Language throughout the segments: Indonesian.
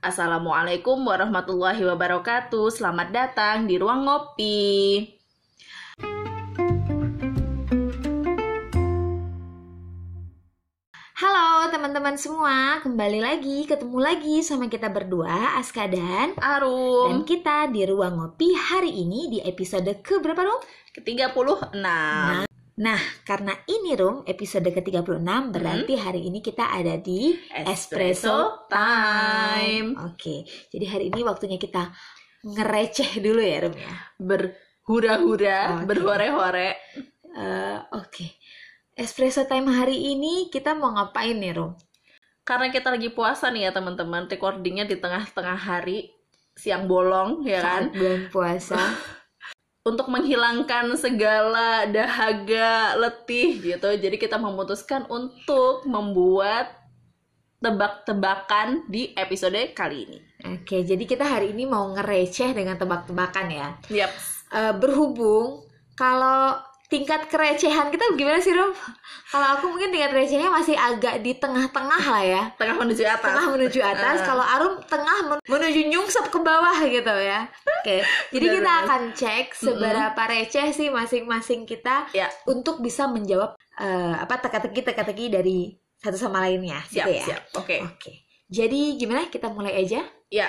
Assalamualaikum warahmatullahi wabarakatuh. Selamat datang di ruang ngopi. Halo teman-teman semua, kembali lagi, ketemu lagi sama kita berdua, Aska dan dan Arum kita di Ruang Ngopi hari ini di episode ke berapa Rum? ke-36. Nah, karena ini Rum, episode ke-36 berarti hari ini kita ada di Espresso time. Oke, jadi hari ini waktunya kita ngereceh dulu ya Rum ya. Berhura-hura, Oke. berhore-hore. Eh, Oke, Espresso time hari ini kita mau ngapain nih Rum? Karena kita lagi puasa nih ya teman-teman, recordingnya di tengah-tengah hari, siang bolong ya kan. Saat bulan puasa. Untuk menghilangkan segala dahaga, letih gitu. Jadi kita memutuskan untuk membuat tebak-tebakan di episode kali ini. Oke, jadi kita hari ini mau ngereceh dengan tebak-tebakan ya. Yap. Eh, berhubung kalau tingkat kerecehan kita gimana sih Rom? Kalau aku mungkin tingkat recehnya masih agak di tengah-tengah lah ya. Tengah menuju atas. Tengah menuju atas, Eh. kalau Arum tengah men- menuju nyungsep ke bawah gitu ya. Oke, jadi Benar, kita akan cek seberapa receh sih masing-masing kita Ya. untuk bisa menjawab eh, apa teka-teki teka-teki dari satu sama lainnya, Siap, gitu ya. siap. Oke. Oke. Jadi gimana? Kita mulai aja. Ya.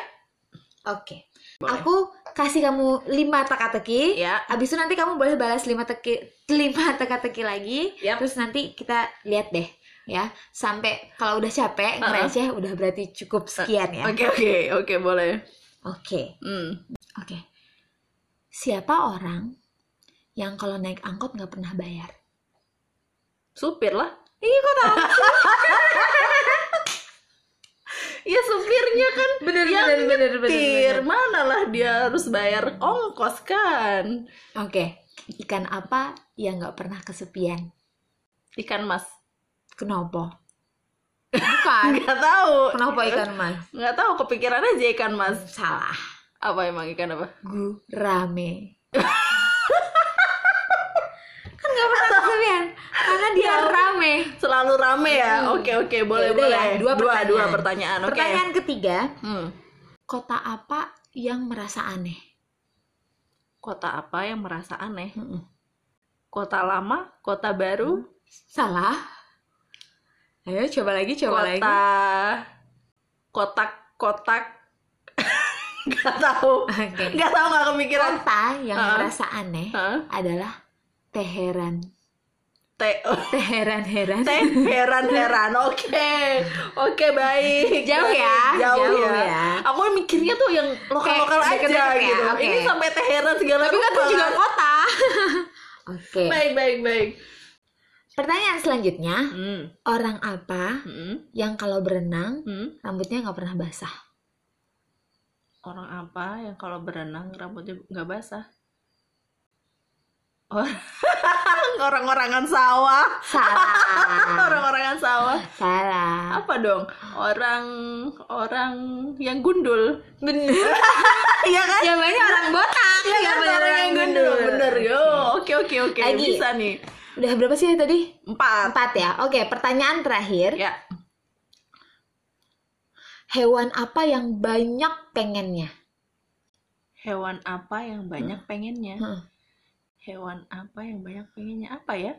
Oke. Boleh. Aku kasih kamu lima teka-teki. Ya. Abis itu nanti kamu boleh balas lima teki lima teka-teki lagi. Yap. Terus nanti kita lihat deh ya. Sampai kalau udah capek Uh-uh. ngereceh udah berarti cukup sekian ya. Oke, oke, oke, boleh. Oke. Hmm. Oke. Siapa orang yang kalau naik angkot nggak pernah bayar? Supir lah. Iya kok tahu? Ya supirnya kan Bener, yang bener, bener, bener. Mana lah dia harus bayar ongkos kan. Oke. Ikan apa yang nggak pernah kesepian? Ikan mas. Kenapa? Bukan. Nggak tahu. Kenapa ikan mas? Nggak tahu kepikiran aja ikan mas. Salah. Apa emang ikan apa? Gurame. kan nggak pernah kesepian karena dia rame. Selalu rame ya. Hmm. Oke, oke, boleh, Ya udah boleh. ya, dua dua, pertanyaan. dua pertanyaan. Oke. Pertanyaan ketiga, Hmm. kota apa yang merasa aneh? Kota apa yang merasa aneh? Mm-mm. Kota lama, kota baru, Salah. Ayo coba lagi, coba lagi. kota kotak-kotak. Nggak tahu. Oke. Nggak tahu nggak kepikiran. Kota yang Ah. merasa aneh Hah? adalah Teheran. Te Teheran heran. teh heran-heran. Oke. Oke, baik. Jauh ya, Jauh, jauh ya. ya. Aku mikirnya tuh yang lokal-lokal aja ya, gitu. oke. Ini sampai Teheran segala Tapi kan juga kota. Oke. Baik, baik, baik. Pertanyaan selanjutnya, Hmm. orang apa Hmm. yang kalau berenang Hmm. rambutnya nggak pernah basah? Orang apa yang kalau berenang rambutnya nggak basah? Orang-orangan sawah. Salah. Orang-orangan sawah. Salah. Apa dong? Orang orang yang gundul. Bener. Iya kan? Jawabannya orang botak. Iya kan? Jawabannya Orang yang gundul. Bener. Yo, oke oke oke. Bisa nih. Udah berapa sih tadi? Empat. Empat ya. Oke, pertanyaan terakhir. Ya. Hewan apa yang banyak pengennya? Hewan apa yang banyak pengennya? Hmm. Hewan apa yang banyak pengennya? Apa ya?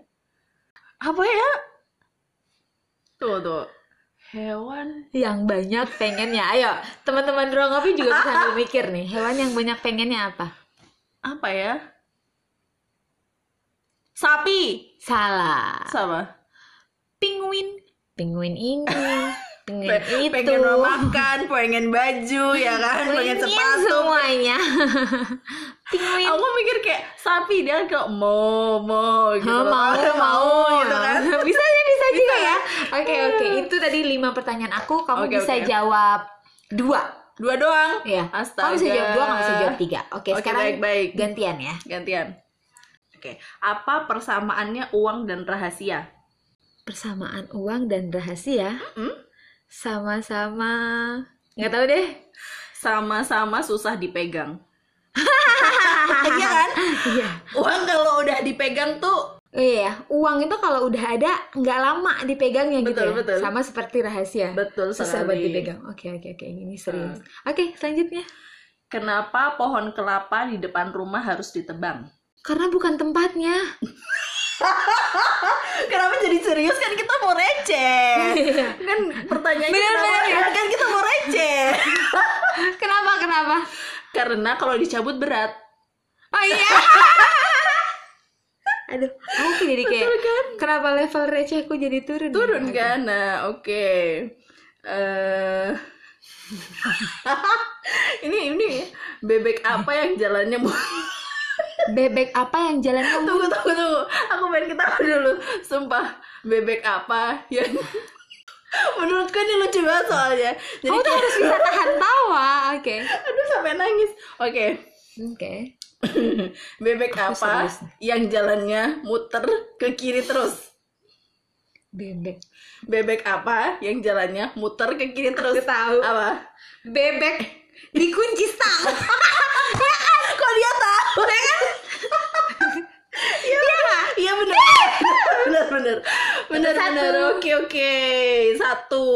Apa ya? Tuh tuh. Hewan Yang banyak pengennya. Ayo, teman-teman ruang ngopi juga bisa sambil mikir nih. Hewan yang banyak pengennya apa? apa ya? Sapi. Salah. Sama. Penguin. Penguin ini. Penguin Pe- itu. pengen makan, pengen baju, ya kan, pengen sepatu. semuanya. Penguin. Aku mikir kayak sapi dia kayak mau mau gitu. Oh, loh. mau, mau, gitu kan. bisa ya, bisa juga Bisa. ya. Oke, oke. Itu tadi lima pertanyaan aku. Kamu Oke, bisa oke. jawab dua. Dua doang. Ya. Astaga. Kamu bisa jawab dua, kamu bisa jawab tiga. Oke, Oke, sekarang baik, baik. gantian ya. Gantian. Oke, apa persamaannya uang dan rahasia? Persamaan uang dan rahasia Mm-mm. Sama-sama nggak tahu deh. Sama-sama susah dipegang. Iya kan? Iya. Uang kalau udah dipegang tuh Iya, uang itu kalau udah ada nggak lama dipegangnya gitu Betul, ya. betul. Sama seperti rahasia. Betul Susah buat dipegang. Oke, oke, oke. Ini serius. Oke, selanjutnya. Kenapa pohon kelapa di depan rumah harus ditebang? Karena bukan tempatnya. Kenapa jadi serius kan kita mau receh? Kan pertanyaannya Bener, kenapa- bener, kan kita mau receh. kenapa? Kenapa? Karena kalau dicabut berat. Oh iya. Aduh, aku jadi kayak kenapa level recehku jadi turun? ya? Turun Oke. kan? Nah, oke. Eh ini ini bebek apa yang jalannya mu- Bebek apa yang jalannya tunggu tunggu tunggu aku pengen ketawa dulu sumpah bebek apa yang menurutku ini lucu banget soalnya jadi Kamu tuh kayak- harus bisa tahan tawa. Oke. aduh sampai nangis oke Oke. bebek Aku apa serius yang jalannya muter ke kiri terus Bebek. bebek apa yang jalannya muter ke kiri terus Aku tahu. apa Bebek dikunci stang. kok dia tahu iya iya benar benar benar Satu. benar oke oke satu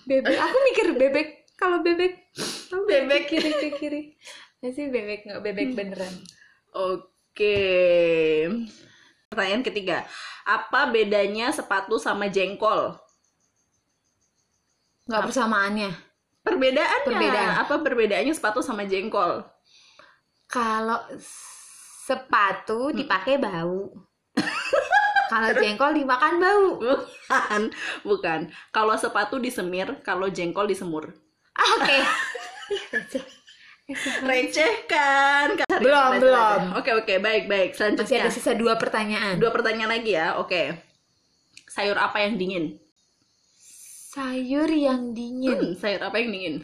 Bebek. Aku mikir bebek. Kalau bebek Bebek. kiri ke kiri. Sih bebek nggak bebek beneran. oke pertanyaan ketiga apa bedanya sepatu sama jengkol Nggak persamaannya. perbedaannya Perbedaan. apa perbedaannya sepatu sama jengkol Kalau sepatu dipakai bau. Kalau jengkol dimakan bau. bukan bukan kalau sepatu disemir kalau jengkol disemur Ah, Oke. receh kan Belum, belum. oke oke baik baik Masih selanjutnya ada sisa dua pertanyaan. dua pertanyaan lagi ya oke sayur apa yang dingin Sayur yang dingin. Hmm, sayur apa yang dingin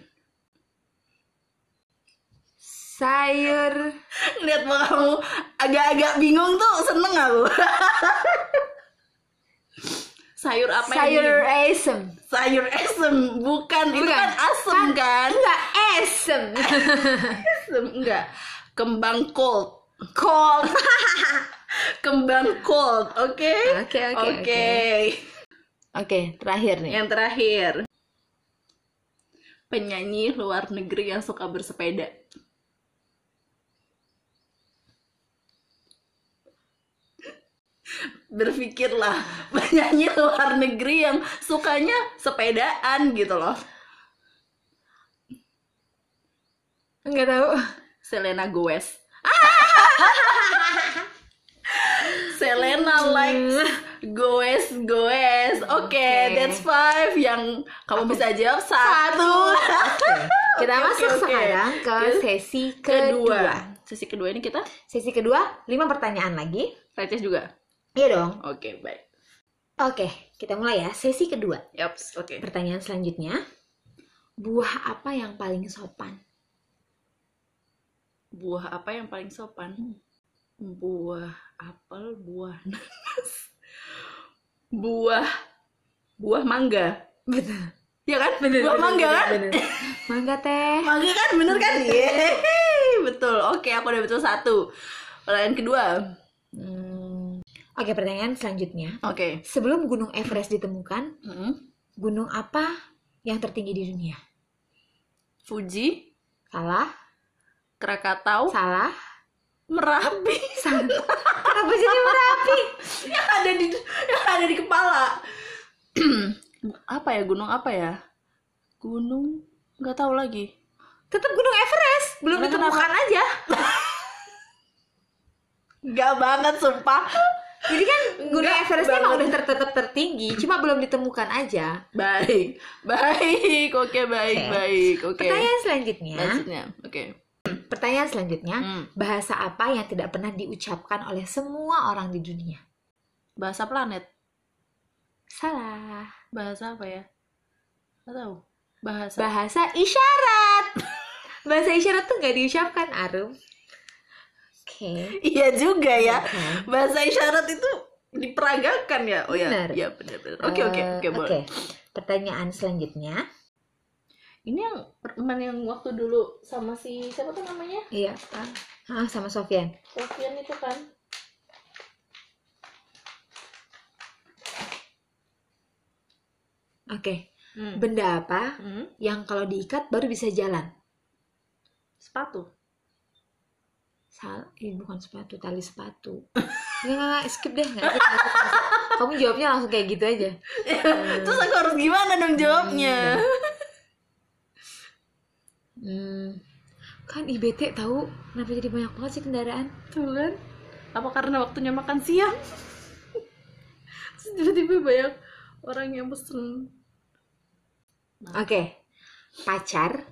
Sayur lihat muka kamu agak-agak bingung tuh seneng aku sayur apa sayur dingin asem. sayur esem bukan, itu Bukan. kan asem kan Enggak asem. Asem, enggak kembang cold Cold. kembang cold oke Oke, oke, oke oke. Oke, terakhir nih. yang terakhir penyanyi luar negeri yang suka bersepeda berpikirlah penyanyi luar negeri yang sukanya sepedaan gitu loh Enggak tahu. Selena Gomez Selena likes goes goes oke Oke. that's five yang kamu bisa jawab satu Oke. Kita Oke, masuk oke. sekarang ke Ke- sesi kedua. kedua sesi kedua ini kita Sesi kedua, lima pertanyaan lagi. receh juga Iya dong. oke baik Oke, kita mulai ya. Sesi kedua. yaps oke Pertanyaan selanjutnya. Buah apa yang paling sopan? buah apa yang paling sopan buah apel buah nanas buah buah mangga Betul. ya kan buah mangga kan Mangga teh. Mangga kan bener kan? Yeay, betul. Oke, aku udah betul satu. Pertanyaan kedua. Hmm. Oke, pertanyaan selanjutnya. Oke. Sebelum Gunung Everest ditemukan, Mm-mm. gunung apa yang tertinggi di dunia? Fuji, Salah, Krakatau, salah, Merapi. salah. Kenapa jadi Merapi? yang ada di yang ada di kepala. apa ya gunung apa ya? Gunung nggak tahu lagi. Tetap Gunung Everest, belum Kenapa? ditemukan aja. Nggak banget sumpah. Jadi kan Gunung Enggak Everest emang udah ter- tetap tertinggi, cuma belum ditemukan aja. Baik, baik, oke baik, Oke. baik, oke. Pertanyaan selanjutnya, Maksudnya, oke. pertanyaan selanjutnya, Hmm. bahasa apa yang tidak pernah diucapkan oleh semua orang di dunia? Bahasa planet. Salah. Bahasa apa ya? Nggak tahu. Bahasa. Bahasa isyarat. Bahasa isyarat tuh nggak diucapkan, Arum okay. iya juga ya. Okay. bahasa isyarat itu diperagakan ya. Oh ya. Benar. Ya, benar-benar oke oke eh, oke okay, pertanyaan selanjutnya. Ini yang teman yang waktu dulu sama si siapa tuh namanya? Iya. Kan ah sama Sofian. Sofian itu kan. Oke. Okay. hmm. benda apa hmm. yang kalau diikat baru bisa jalan? Sepatu. Sal, eh, bukan sepatu, tali sepatu. Nggak, nggak, skip deh. Nggak, skip, nggak, skip, nggak, skip. Kamu jawabnya langsung kayak gitu aja. Terus aku harus gimana dong jawabnya? Hmm, kan IBT tahu kenapa jadi banyak banget sih kendaraan? Tuh kan? Apa karena waktunya makan siang? Terus tiba-tiba banyak orang yang pesen. Oke, pacar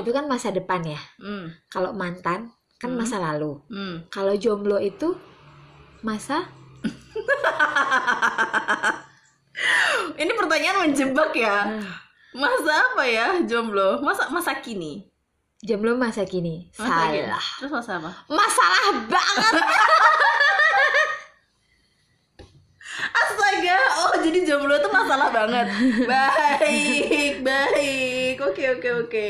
itu kan masa depan ya. Hmm. Kalau mantan kan Hmm. masa lalu. Hmm. Kalau jomblo itu masa Ini pertanyaan menjebak ya. Masa apa ya jomblo? Masa masa kini? jomblo masa kini. Masa kini? Salah. Terus masa apa? Masalah banget. Astaga, oh jadi jomblo itu masalah banget. Baik, baik. Oke, oke, oke.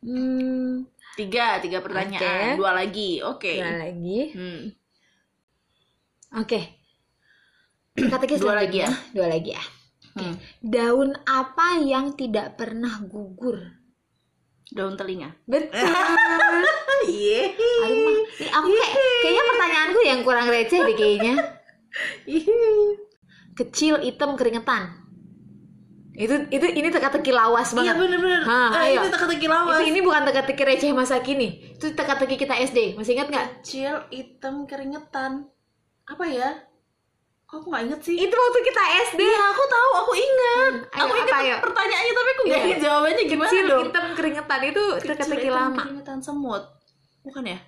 hmm, Tiga, tiga pertanyaan. Oke. Dua lagi. Oke. dua lagi. Hmm. Oke. Teka-teki Dua lagi selanjutnya. Dua lagi ya. Hmm. Daun apa yang tidak pernah gugur? Daun telinga. Betul. Iya. Aduh mah, ini aku kayak kayaknya pertanyaanku yang kurang receh deh kayaknya. Kecil, hitam, keringetan. Itu itu ini teka-teki lawas Iya banget. bener-bener. Hah, Ah, ayo. itu teka-teki lawas. Itu ini bukan teka-teki receh masa kini. Itu teka-teki kita SD. Masih ingat nggak? Kecil, hitam, keringetan. Apa ya? Kok aku nggak inget sih? Itu waktu kita SD. Iya, aku tahu, aku ingat. Hmm, ayo, aku ingat apa, ayo? pertanyaannya tapi aku nggak Iya. ingat jawabannya gimana Kecil, dong. hitam, keringetan itu teka-teki lama. Keringetan semut. Bukan ya?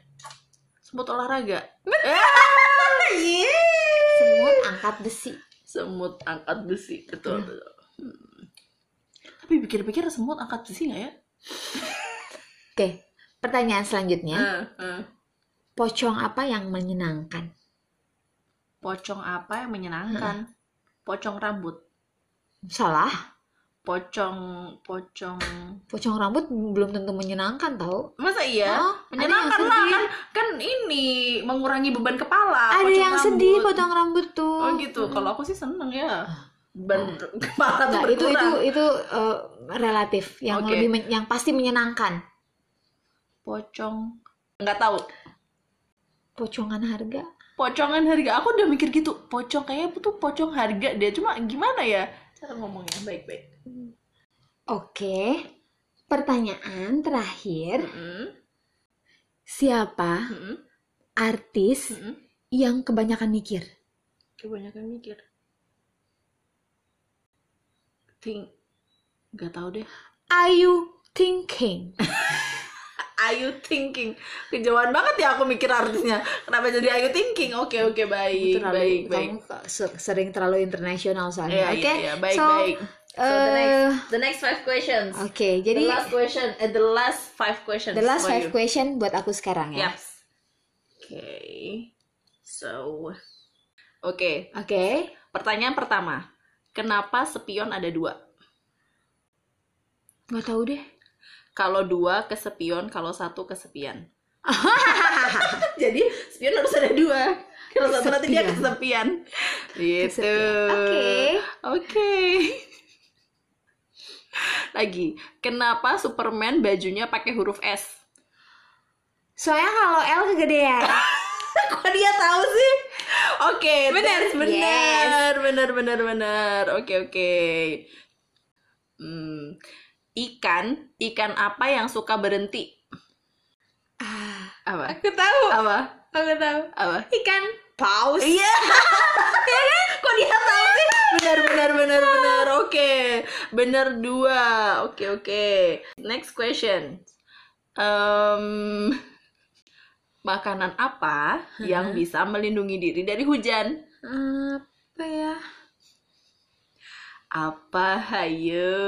Semut olahraga. Ah, Iya. Semut angkat besi. Semut angkat besi, betul. betul. Hmm. Tapi pikir-pikir semut angkat besi nggak ya? Oke, pertanyaan selanjutnya. Eh, eh. Pocong apa yang menyenangkan? Pocong apa yang menyenangkan? Pocong rambut. Salah. Pocong, pocong. Pocong rambut belum tentu menyenangkan tau. Masa iya? Oh, menyenangkan lah kan kan ini mengurangi beban kepala Ada pocong yang rambut. sedih potong rambut tuh. oh gitu kalau aku sih seneng ya kepala tuh Nggak, itu itu itu eh, relatif yang Oke. lebih men- yang pasti menyenangkan. pocong nggak tahu Pocongan harga. pocongan harga aku udah mikir gitu pocong kayaknya tuh pocong harga dia cuma gimana ya cara ngomongnya baik-baik Oke. Pertanyaan terakhir, Mm-mm, siapa mm-mm, artis mm-mm. yang kebanyakan mikir? kebanyakan mikir think nggak tahu deh Are you thinking? Ayu thinking kejauhan banget ya aku mikir artinya kenapa jadi ayu thinking oke oke baik Terlalu- baik kamu sering terlalu internasional soalnya. Iya, Oke. iya, iya, baik so, baik so the eh, next the next five questions Oke, jadi the last question eh, the last five questions the last five you. question buat aku sekarang ya. yes oke so oke Oke. pertanyaan pertama kenapa spion ada dua Nggak tahu deh. kalau dua kesepion kalau satu kesepian jadi spion harus ada dua kalau satu nanti dia kesepian gitu. Oke. Oke. Lagi, kenapa Superman bajunya pakai huruf S? Soalnya kalau L kegedean. Kok dia tahu sih? Oke, Benar. benar, benar, benar, benar. Oke, oke. Hmm, ikan, ikan apa yang suka berhenti? ah, Apa? aku tahu. Apa? Aku tahu. Apa? Ikan paus. Iya. Kok dia tahu sih? Benar, benar, benar, benar. Oke, benar dua. Oke, oke. Next question. Makanan apa yang bisa melindungi diri dari hujan? Apa ya? Apa hayo?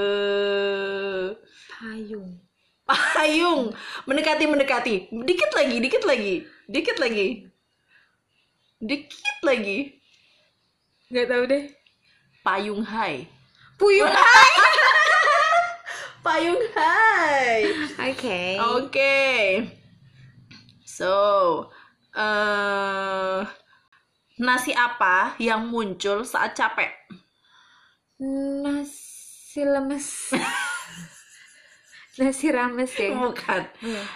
Payung. Payung. Mendekati, mendekati. Dikit lagi, dikit lagi. Dikit lagi. Dikit lagi. Nggak tahu deh. Payung hai. Puyuh. Payung hai. Oke. Oke. So, eh nasi apa yang muncul saat capek? Nasi lemes. Nasi rames ya. Bukan.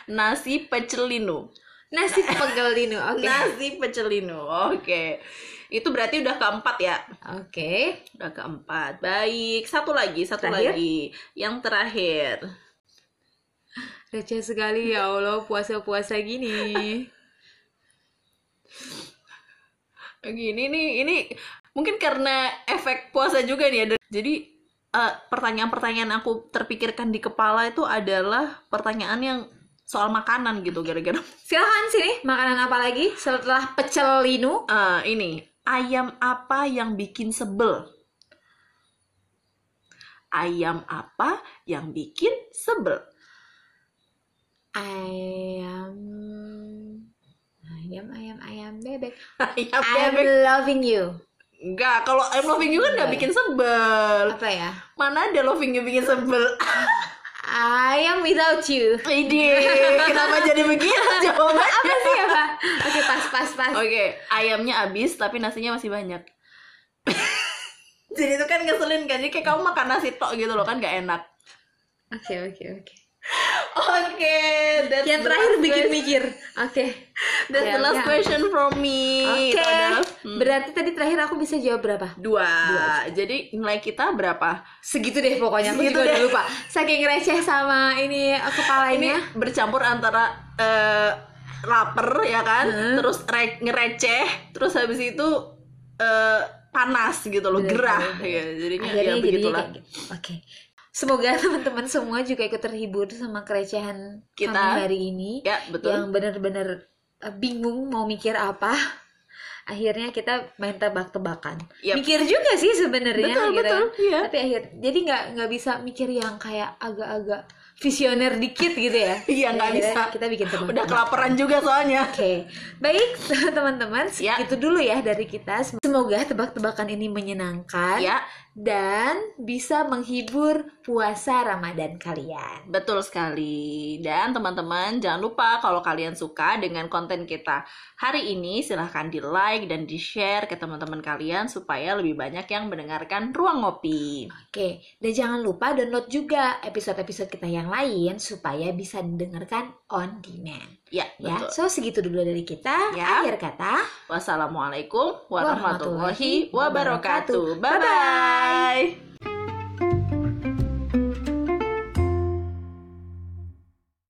Nasi pecelinu. Nasi pegelinu. Oke. Nasi pecelinu. Oke. Itu berarti udah keempat ya. Oke. Udah keempat. Baik, satu lagi, satu Terakhir? lagi. Yang terakhir. Receh sekali ya Allah puasa-puasa gini. Gini nih, ini mungkin karena efek puasa juga nih ada. Jadi eh, pertanyaan-pertanyaan aku terpikirkan di kepala itu adalah pertanyaan yang soal makanan gitu gara-gara Silahkan sini, makanan apa lagi setelah pecel linu? Eh, ini ayam apa yang bikin sebel? Ayam apa yang bikin sebel? Ayam ayam ayam ayam bebek. Ayam I'm bebek. loving you. Enggak, kalau I'm loving you kan ya? bikin sebel. Apa ya? Mana ada loving you bikin sebel? I am without you. Ide, kenapa jadi begitu jawabannya? Apa sih apa? Oke, pas pas pas. Oke, ayamnya habis tapi nasinya masih banyak. jadi itu kan ngeselin kan, jadi kayak kamu makan nasi tok gitu loh kan gak enak. Oke, oke, oke. Oke, that's Yang terakhir bikin mikir. Oke. That's the last Ayamnya. question from me. Oke. Adalah hmm, Berarti tadi terakhir aku bisa jawab berapa? dua. Dua. Jadi nilai kita berapa? Segitu deh pokoknya. Aku Segitu juga deh. udah lupa. Saking receh sama ini eh, Ini kepalanya. bercampur antara eh, lapar ya kan, Hmm. terus re- ngereceh, terus habis itu eh, panas gitu loh, Bener, gerah. bener, bener. Ya, jadinya Akhirnya ya jadinya begitulah. gitu. Semoga teman-teman semua juga ikut terhibur sama kerecehan Kita. kami hari ini. Ya, betul. Yang benar-benar eh, bingung mau mikir apa. Akhirnya kita main tebak-tebakan. Yap. Mikir juga sih sebenarnya Betul, gitu. betul. Iya. Tapi akhir jadi nggak nggak bisa mikir yang kayak agak-agak visioner dikit gitu ya. Iya, nggak Akhirnya bisa. Kita bikin tebak Udah kelaparan juga soalnya. Oke, baik teman-teman, Ya. segitu dulu ya dari kita. Semoga tebak-tebakan ini menyenangkan Ya, dan bisa menghibur puasa Ramadan kalian. betul sekali. Dan teman-teman, jangan lupa kalau kalian suka dengan konten kita hari ini, silahkan di-like dan di-share ke teman-teman kalian supaya lebih banyak yang mendengarkan Ruang Ngopi. Oke, dan jangan lupa download juga episode-episode kita yang lain supaya bisa didengarkan on demand. Ya, Ya, betul. so segitu dulu dari kita. Ya. Akhir kata. Wassalamualaikum warahmatullahi Warahmatullahi wabarakatuh. wabarakatuh. Bye-bye.